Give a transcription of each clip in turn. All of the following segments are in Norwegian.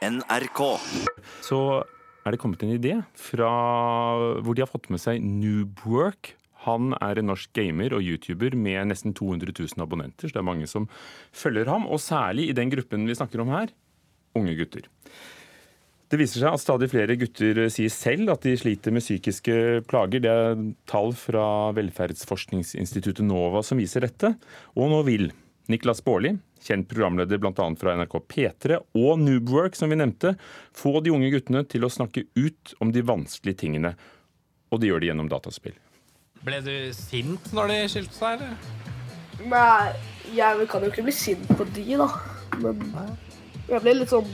NRK. så er det kommet en idé fra hvor de har fått med seg Noobwork. Han er en norsk gamer og YouTuber med nesten 200 000 abonnenter. Så det er mange som følger ham, og særlig i den gruppen vi snakker om her, unge gutter. Det viser seg at stadig flere gutter sier selv at de sliter med psykiske plager. Det er tall fra velferdsforskningsinstituttet NOVA som viser dette. Og nå vil Niklas Baarli, kjent programleder bl.a. fra NRK P3 og Noobwork, som vi nevnte, få de unge guttene til å snakke ut om de vanskelige tingene. Og det gjør de gjennom dataspill. Ble du sint når de skilte seg, eller? Nei, jeg kan jo ikke bli sint på de, da. Men jeg ble litt sånn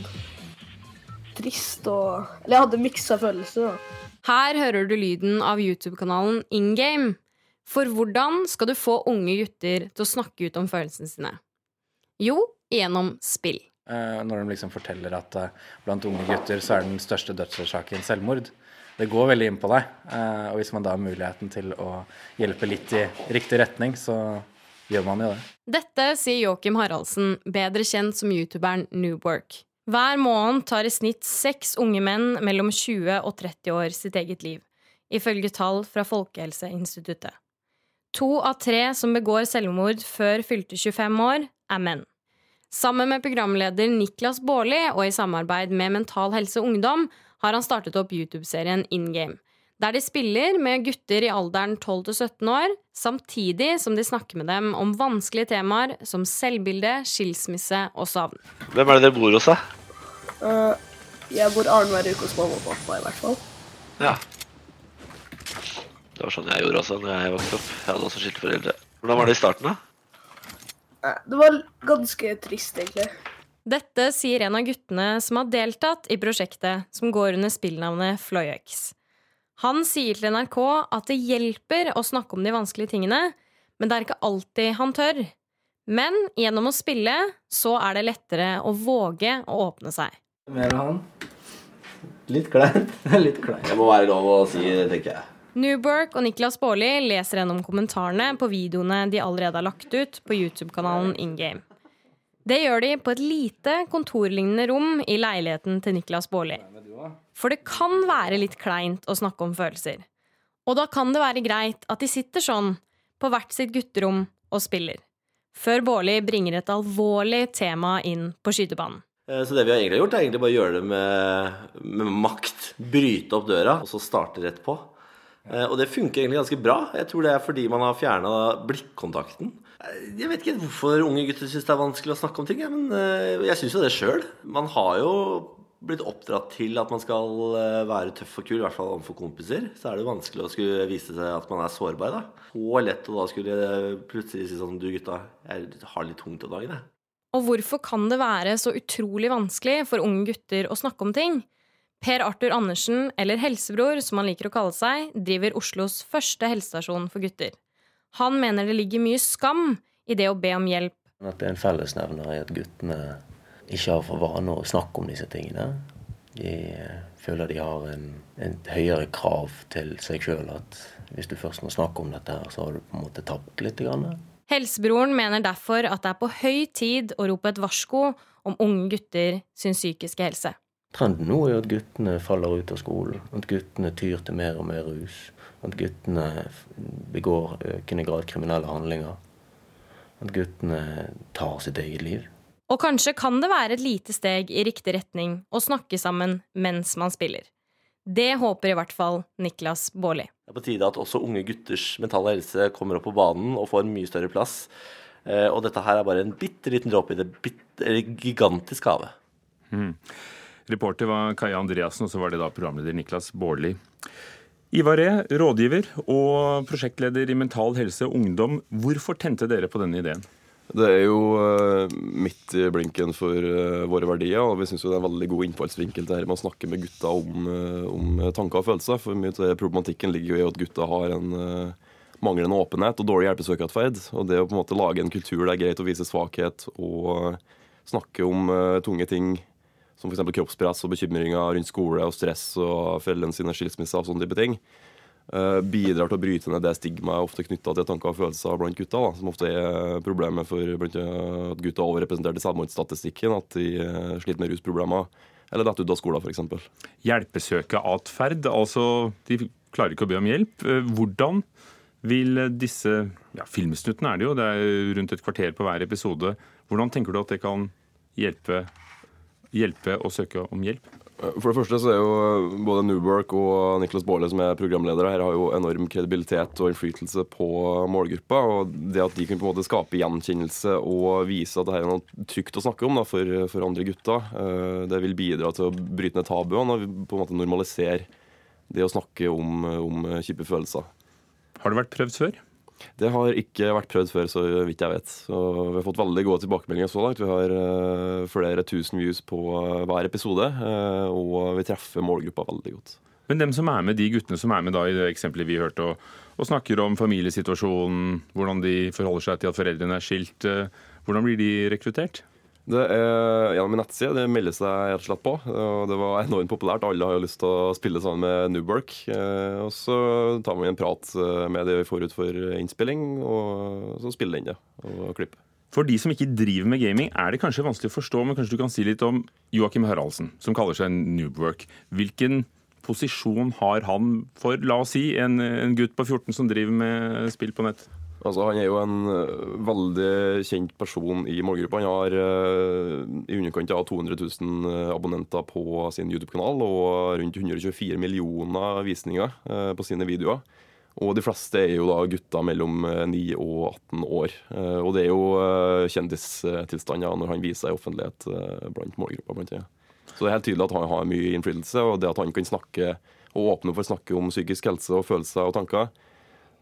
trist og Eller jeg hadde miksa følelser, da. Her hører du lyden av YouTube-kanalen InGame. For hvordan skal du få unge gutter til å snakke ut om følelsene sine? Jo, gjennom spill. Eh, når de liksom forteller at eh, blant unge gutter så er den største dødsårsaken selvmord. Det går veldig inn på deg. eh, Og hvis man da har muligheten til å hjelpe litt i riktig retning, så gjør man jo det. Dette sier Joakim Haraldsen, bedre kjent som youtuberen Newbork. Hver måned tar i snitt seks unge menn mellom 20 og 30 år sitt eget liv, ifølge tall fra Folkehelseinstituttet. To av tre som begår selvmord før fylte 25 år, er menn. Sammen med programleder Niklas Baarli og i samarbeid med Mental Helse Ungdom har han startet opp YouTube-serien In Game, der de spiller med gutter i alderen 12 til 17 år, samtidig som de snakker med dem om vanskelige temaer som selvbilde, skilsmisse og savn. Hvem er det dere bor hos, da? Uh, jeg bor annenhver uke hos mamma og pappa, i hvert fall. Ja. Det var sånn jeg gjorde også når jeg vokste opp. Jeg hadde også skilte foreldre. Hvordan var det i starten, da? Eh, Det var ganske trist, egentlig. Dette sier en av guttene som har deltatt i prosjektet, som går under spillnavnet Floyex. Han sier til NRK at det hjelper å snakke om de vanskelige tingene, men det er ikke alltid han tør. Men gjennom å spille så er det lettere å våge å åpne seg. Mer av han. Litt kleint. Litt kleint. Det må være lov å si, tenker jeg. Newberg og Niklas Baarli leser gjennom kommentarene på videoene de allerede har lagt ut på YouTube-kanalen InGame. Det gjør de på et lite kontorlignende rom i leiligheten til Niklas Baarli. For det kan være litt kleint å snakke om følelser. Og da kan det være greit at de sitter sånn, på hvert sitt gutterom, og spiller. Før Baarli bringer et alvorlig tema inn på skytebanen. Eh, Så det vi har egentlig gjort, er egentlig bare å gjøre det med, med makt. Bryte opp døra, og så starte rett på. Eh, Og det funker egentlig ganske bra. Jeg tror det er fordi man har fjerna blikkontakten. Eh, Jeg vet ikke hvorfor unge gutter syns det er vanskelig å snakke om ting, men eh, jeg syns jo det sjøl. Man har jo blitt oppdratt til at man skal være tøff og kul, i hvert fall overfor kompiser. Så er det jo vanskelig å skulle vise seg at man er sårbar, da. Så lett å da skulle plutselig si sånn Du gutta, jeg har litt tungt om dagen, jeg. Og hvorfor kan det være så utrolig vanskelig for unge gutter å snakke om ting? Per Arthur Andersen, eller Helsebror som han liker å kalle seg, driver Oslos første helsestasjon for gutter. Han mener det ligger mye skam i det å be om hjelp. At det er en fellesnevner i at guttene ikke har for vane å snakke om disse tingene. De eh, føler de har en, en høyere krav til seg sjøl. At hvis du først må snakke om dette, her, så har du på en måte tapt litt. Grann. Helsebroren mener derfor at det er på høy tid å rope et varsko om unge gutter sin psykiske helse. Trenden nå er at guttene faller ut av skolen. At guttene tyr til mer og mer rus. At guttene begår økende grad kriminelle handlinger. At guttene tar sitt eget liv. Og kanskje kan det være et lite steg i riktig retning å snakke sammen mens man spiller. Det håper i hvert fall Niklas Baarli. Det er på tide at også unge gutters mentale helse kommer opp på banen og får en mye større plass. Eh, Og dette her er bare en bitte liten dråpe i det gigantiske havet. Reporter var Kaja Andreassen, og så var det da programleder Niklas Baarli. Ivar E., rådgiver og prosjektleder i Mental Helse Ungdom. Hvorfor tente dere på denne ideen? Det er jo eh, midt i blinken for eh, våre verdier, og vi syns det er en veldig god innfallsvinkel det her med å snakke med gutta om, eh, om tanker og følelser. For mye av problematikken ligger jo i at gutta har en manglende åpenhet og dårlig hjelpesøkeratferd. Og det å på en måte lage en kultur der det er greit å vise svakhet og snakke om tunge ting som f.eks. kroppspress og bekymringer rundt skole og stress og foreldrene sine skilsmisser og sånne type ting, eh, bidrar til å bryte ned det stigmaet ofte knytta til tanker og følelser blant gutta, da, som ofte er problemet for blant at gutta er overrepresentert i selvmordsstatistikken, at de eh, sliter med rusproblemer. eller detter ut av skolen f.eks. Hjelpesøkeatferd, altså de klarer ikke å be om hjelp. Eh, Hvordan vil disse ja, filmsnuttene er det jo, det er rundt et kvarter på hver episode. Hvordan tenker du at det kan hjelpe, hjelpe og søke om hjelp? For det første så er jo både Newbork og Niklas Baarle, som er programledere her, har jo enorm kredibilitet og innflytelse på målgruppa. Og det at de kan på en måte skape gjenkjennelse og vise at det her er noe trygt å snakke om da, for, for andre gutter, eh, det vil bidra til å bryte ned tabuene og på en måte normalisere det å snakke om, om kjipe følelser. Har det vært prøvd før? Det har ikke vært prøvd før, så vidt jeg vet. Så vi har fått veldig gode tilbakemeldinger så langt. Vi har uh, flere tusen views på uh, hver episode, uh, og vi treffer målgruppa veldig godt. Men dem som er med, de guttene som er med da i det eksempelet vi hørte, og, og snakker om familiesituasjonen, hvordan de forholder seg til at foreldrene er skilt, hvordan blir de rekruttert? Det er gjennom en nettside. Det melder seg rett og slett på. og Det var enormt populært. Alle har jo lyst til å spille sammen med Newbork. Og så tar vi en prat med det vi forut for innspilling, og så spiller den det og klipper. For de som ikke driver med gaming, er det kanskje vanskelig å forstå, men kanskje du kan si litt om Joakim Haraldsen, som kaller seg Noobwork. Hvilken posisjon har han for, la oss si, en, en gutt på 14 som driver med spill på nett? Altså, han er jo en uh, veldig kjent person i målgruppa. Han har uh, i underkant av 200 000 abonnenter på sin YouTube-kanal og rundt 124 millioner visninger på sine videoer. Og de fleste er jo da gutter mellom 9 og 18 år. Og det er jo kjendistilstander når han viser seg i offentlighet blant målgruppa. Blant. Så det er helt tydelig at han har mye innflytelse, og det at han kan snakke og åpne for å snakke om psykisk helse og følelser og tanker,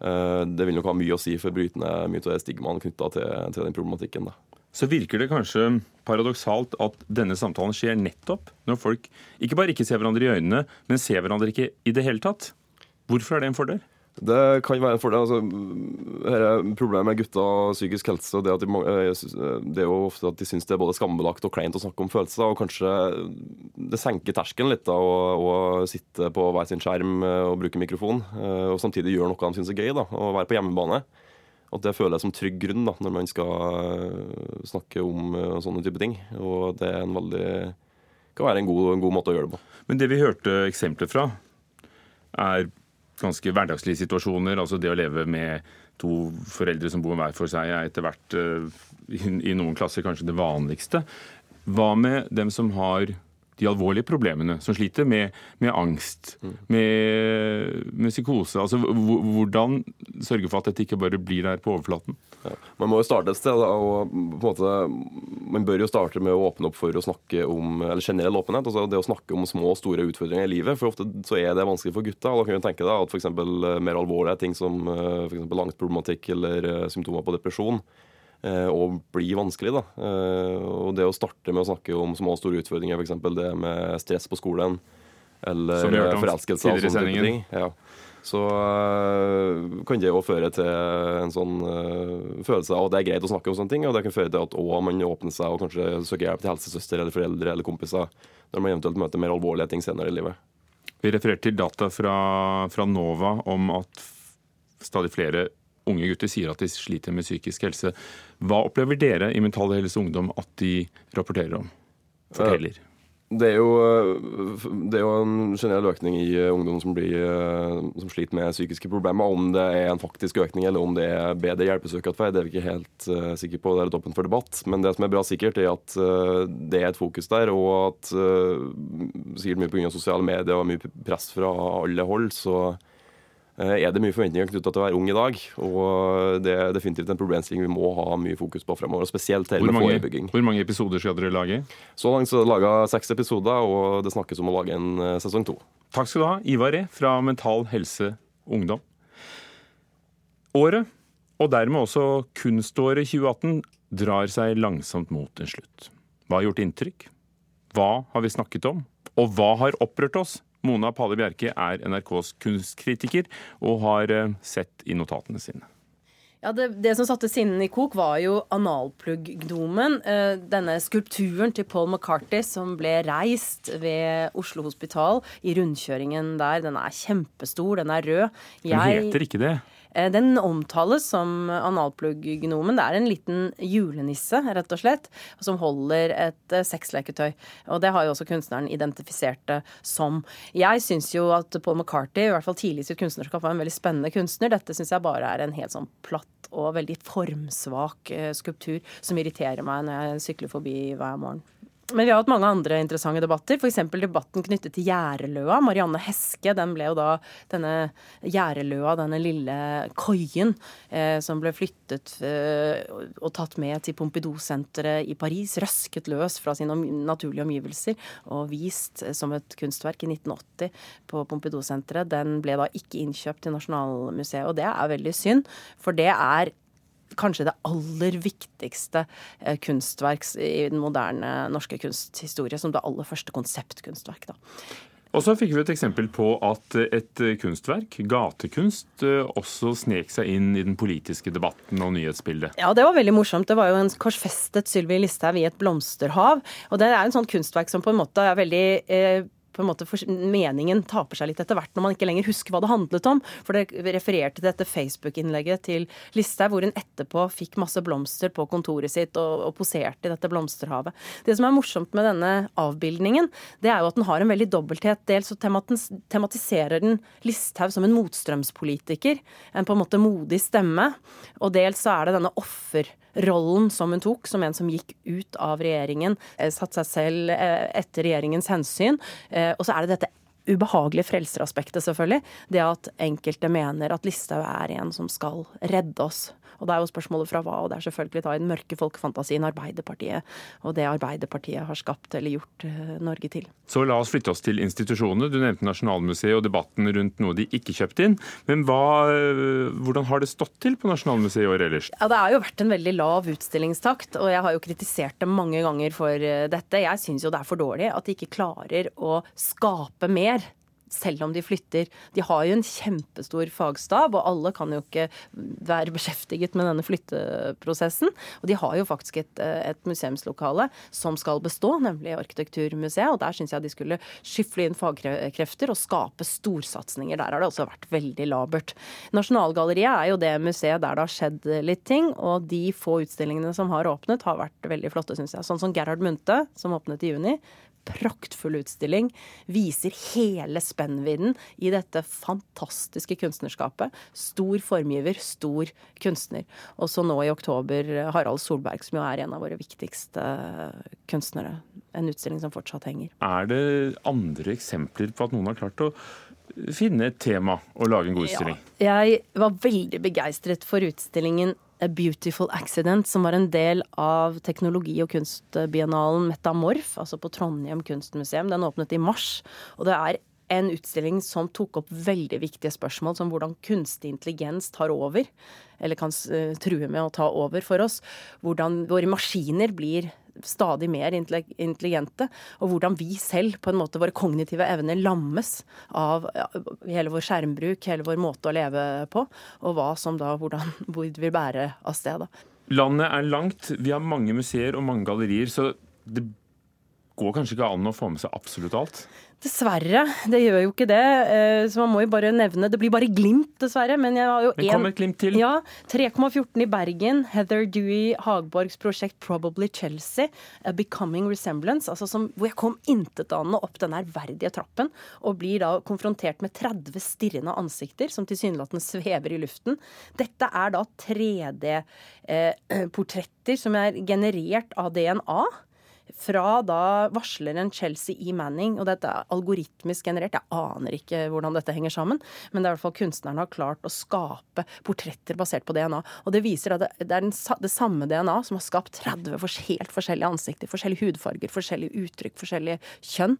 det vil nok ha mye å si for å bryte ned mye av det stigmaen knytta til, til, den problematikken. Da. Så virker det kanskje paradoksalt at denne samtalen skjer nettopp når folk ikke bare ikke ser hverandre i øynene, men ser hverandre ikke i det hele tatt. Hvorfor er det en fordel? Det kan være en fordel. Altså, problemet med gutter og psykisk helse det, de, det, er jo ofte at de syns det er både skambelagt og kleint å snakke om følelser. og Kanskje det senker terskelen litt da, å, å, sitte på hver sin skjerm og bruke mikrofon. Og samtidig gjøre noe de syns er gøy. da, Å være på hjemmebane. At det føles som trygg grunn da, når man skal snakke om sånne type ting. Og det er en veldig, kan være en god, en god måte å gjøre det på. Men det vi hørte eksempler fra, er ganske hverdagslige situasjoner. Altså det å leve med to foreldre som bor hver for seg, er etter hvert i noen klasser kanskje det vanligste. Hva med dem som har de alvorlige problemene, som sliter med, med angst, med, med, psykose? Altså, Hvordan sørge for at dette ikke bare blir der på overflaten? Ja. Man må jo starte et sted. og måte, Man bør jo starte med å åpne opp for å snakke om eller generell åpenhet. altså Det å snakke om små og store utfordringer i livet. for Ofte så er det vanskelig for gutta. og Da kan vi tenke da, at f.eks. mer alvorlige ting som for angstproblematikk eller symptomer på depresjon og blir vanskelig. da. Og Det å starte med å snakke om små og store utfordringer, f.eks. det med stress på skolen, eller forelskelse og sånne ting. Ja. Så kan det jo føre til en sånn følelse av at det er greit å snakke om sånne ting. Og det kan føre til at også man åpner seg og kanskje søker hjelp til helsesøster eller foreldre eller kompiser når man eventuelt møter mer alvorlige ting senere i livet. Vi refererte til data fra, fra NOVA om at stadig flere unge gutter sier at de sliter med psykisk helse. Hva opplever dere i Mental Helse Ungdom at de rapporterer om? Forteller? Det er, jo, det er jo en generell økning i ungdom som, blir, som, sliter med psykiske problemer. Om det er en faktisk økning eller om det er bedre hjelpesøkeratferd, er vi ikke helt uh, sikre på. Det er litt åpent for debatt. Men det som er bra sikkert, er at uh, det er et fokus der, og at uh, sikkert mye pga. sosiale medier og mye press fra alle hold, så er det mye forventninger knyttet til å være ung i dag. Og det er definitivt en problemstilling vi må ha mye fokus på fremover. Spesielt her med forebygging. Hvor mange episoder skal dere lage? Så langt så er det laga seks episoder, og det snakkes om å lage en sesong to. Takk skal du ha, Ivar Ree fra Mental Helse Ungdom. Året, og dermed også kunståret 2018, drar seg langsomt mot en slutt. Hva har gjort inntrykk? Hva har vi snakket om? Og hva har opprørt oss? Mona Palle Bjerke er NRKs kunstkritiker og har sett i notatene sine. Ja, det, det som satte sinnen i kok, var jo analplugg-gnomen. Eh, denne skulpturen til Paul McCarthy som ble reist ved Oslo Hospital i rundkjøringen der. Den er kjempestor, den er rød. Den heter ikke det. Eh, Den omtales som analplugg-gnomen. Det er en liten julenisse, rett og slett, som holder et eh, sexleketøy. Og det har jo også kunstneren identifisert det som. Jeg syns jo at Paul McCarthy, i hvert fall tidlig i sitt kunstnerskap, var en veldig spennende kunstner. Dette syns jeg bare er en helt sånn platt og veldig formsvak eh, skulptur som irriterer meg når jeg sykler forbi hver morgen. Men vi har hatt mange andre interessante debatter. F.eks. debatten knyttet til gjæreløa. Marianne Heske, den ble jo da denne gjæreløa, denne lille koien eh, som ble flyttet eh, og tatt med til Pompidou-senteret i Paris, røsket løs fra sine naturlige omgivelser og vist eh, som et kunstverk i 1980 på Pompidou-senteret. Den ble da ikke innkjøpt til Nasjonalmuseet, og det er veldig synd, for det er kanskje det aller viktigste eh, kunstverk i den moderne norske kunsthistorie, som det aller første konseptkunstverk. da. Og så fikk vi et eksempel på at et kunstverk, gatekunst, eh, også snek seg inn i den politiske debatten og nyhetsbildet. Ja, det var veldig morsomt. Det var jo en korsfestet Sylvi Listhaug i et blomsterhav. Og det er en sånn kunstverk som på en måte er veldig eh, på en måte for, Meningen taper seg litt etter hvert når man ikke lenger husker hva det handlet om. For det refererte til dette Facebook-innlegget til Listhaug, hvor hun etterpå fikk masse blomster på kontoret sitt og, og poserte i dette blomsterhavet. Det som er morsomt med denne avbildningen, det er jo at den har en veldig dobbelthet. Dels så tematiserer den Listhaug som en motstrømspolitiker, en på en måte modig stemme. Og dels så er det denne offerrollen som hun tok, som en som gikk ut av regjeringen, satt seg selv etter regjeringens hensyn. Og så er det dette ubehagelige frelseraspektet, selvfølgelig. Det at enkelte mener at Listhaug er en som skal redde oss. Og det er jo spørsmålet fra hva, og det er selvfølgelig da i den mørke folkefantasien Arbeiderpartiet og det Arbeiderpartiet har skapt eller gjort Norge til. Så la oss flytte oss til institusjonene. Du nevnte Nasjonalmuseet og debatten rundt noe de ikke kjøpte inn. Men hva, hvordan har det stått til på Nasjonalmuseet i år ellers? Ja, Det har jo vært en veldig lav utstillingstakt, og jeg har jo kritisert det mange ganger for dette. Jeg syns jo det er for dårlig at de ikke klarer å skape mer selv om de flytter. De har jo en kjempestor fagstab, og alle kan jo ikke være beskjeftiget med denne flytteprosessen. Og de har jo faktisk et, et museumslokale som skal bestå, nemlig Arkitekturmuseet. Og der syns jeg de skulle skyfle inn fagkrefter og skape storsatsinger. Der har det også vært veldig labert. Nasjonalgalleriet er jo det museet der det har skjedd litt ting, og de få utstillingene som har åpnet, har vært veldig flotte, syns jeg. Sånn som Gerhard Munthe, som åpnet i juni praktfull utstilling. Viser hele spennvidden i dette fantastiske kunstnerskapet. Stor formgiver, stor kunstner. Og så nå i oktober Harald Solberg, som jo er en av våre viktigste kunstnere. En utstilling som fortsatt henger. Er det andre eksempler på at noen har klart å finne et tema og lage en god utstilling? Ja, jeg var veldig begeistret for utstillingen A Beautiful Accident, som var en del av teknologi- og kunstbiennalen Metamorf, altså på Trondheim kunstmuseum. Den åpnet i mars. Og det er en utstilling som tok opp veldig viktige spørsmål, som hvordan kunstig intelligens tar over, eller kan true med å ta over for oss. Hvordan våre maskiner blir stadig mer intelligente, og hvordan vi selv, på en måte våre kognitive evner, lammes av hele vår skjermbruk, hele vår måte å leve på, og hva som da, hvordan, hvor vil bære av sted. Landet er langt, vi har mange museer og mange gallerier, så det går kanskje ikke an å få med seg absolutt alt? Dessverre. Det gjør jo ikke det. Så man må jo bare nevne Det blir bare glimt, dessverre. Men jeg har jo en... kom et glimt til. Ja. 3,14 i Bergen. Heather Dewey Hagborgs prosjekt Probably Chelsea. A Becoming Resemblance. Altså som, hvor jeg kom intetanende opp den ærverdige trappen og blir da konfrontert med 30 stirrende ansikter som tilsynelatende svever i luften. Dette er da 3D-portretter eh, som er generert av DNA fra da varsleren Chelsea E. Manning, og dette er algoritmisk generert, jeg aner ikke hvordan dette henger sammen, men det er i hvert fall kunstnerne har klart å skape portretter basert på DNA. Og det viser at det er det samme DNA som har skapt 30 helt forskjellige ansikter, forskjellige hudfarger, forskjellige uttrykk, forskjellige kjønn,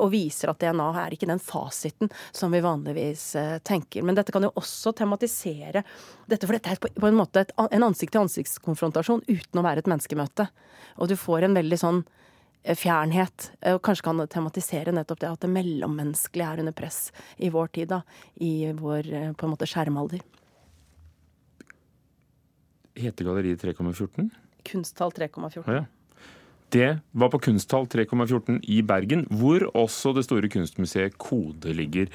og viser at DNA er ikke den fasiten som vi vanligvis tenker. Men dette kan jo også tematisere dette, for dette er på en måte en ansikt-til-ansiktskonfrontasjon uten å være et menneskemøte. Og du får en veldig sånn fjernhet. Og kanskje kan tematisere nettopp det at det mellommenneskelige er under press i vår tid, da. I vår på en måte skjermalder. Heter galleriet 3,14? Kunsthall 3,14. Å ja. Det var på Kunsthall 3,14 i Bergen, hvor også det store kunstmuseet Kode ligger.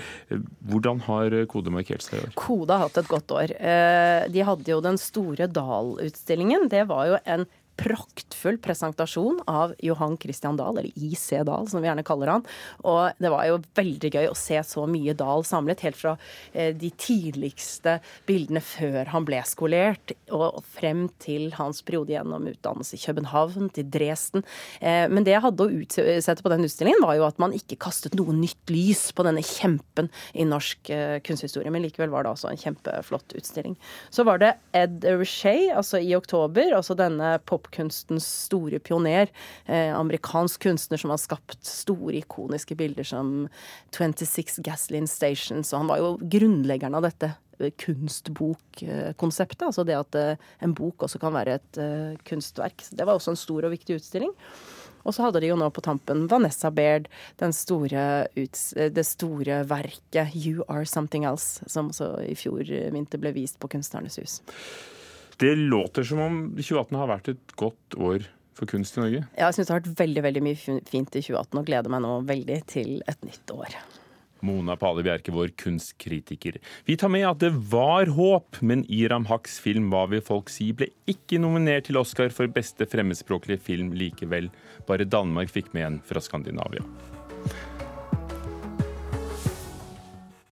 Hvordan har Kode markert seg i år? Kode har hatt et godt år. Eh, De hadde jo den store Dal-utstillingen. Det var jo en praktfull presentasjon av Johan Christian Dahl, eller IC Dahl som vi gjerne kaller han. Og det var jo veldig gøy å se så mye Dahl samlet, helt fra eh, de tidligste bildene før han ble skolert, og frem til hans periode gjennom utdannelse i København, til Dresden. Eh, Men det jeg hadde å utsette på den utstillingen, var jo at man ikke kastet noe nytt lys på denne kjempen i norsk eh, kunsthistorie. Men likevel var det altså en kjempeflott utstilling. Så var det Ed Richey, altså i oktober, altså denne popkunstens store pioner. Eh, amerikansk kunstner som har skapt store, ikoniske bilder som 26 Gasoline Stations. Og han var jo grunnleggeren av dette eh, kunstbokkonseptet. Altså det at eh, en bok også kan være et eh, kunstverk. Det var også en stor og viktig utstilling. Og så hadde de jo nå på tampen Vanessa Baird, store det store verket 'You Are Something Else', som også i fjor vinter ble vist på Kunstnernes hus. Det låter som om 2018 har vært et godt år for kunst i Norge. Ja, jeg syns det har vært veldig veldig mye fint i 2018, og gleder meg nå veldig til et nytt år. Mona Pale Bjerke, vår kunstkritiker. Vi tar med at det var håp, men Iram Haks film 'Hva vil folk si' ble ikke nominert til Oscar for beste fremmedspråklige film likevel. Bare Danmark fikk med en fra Skandinavia.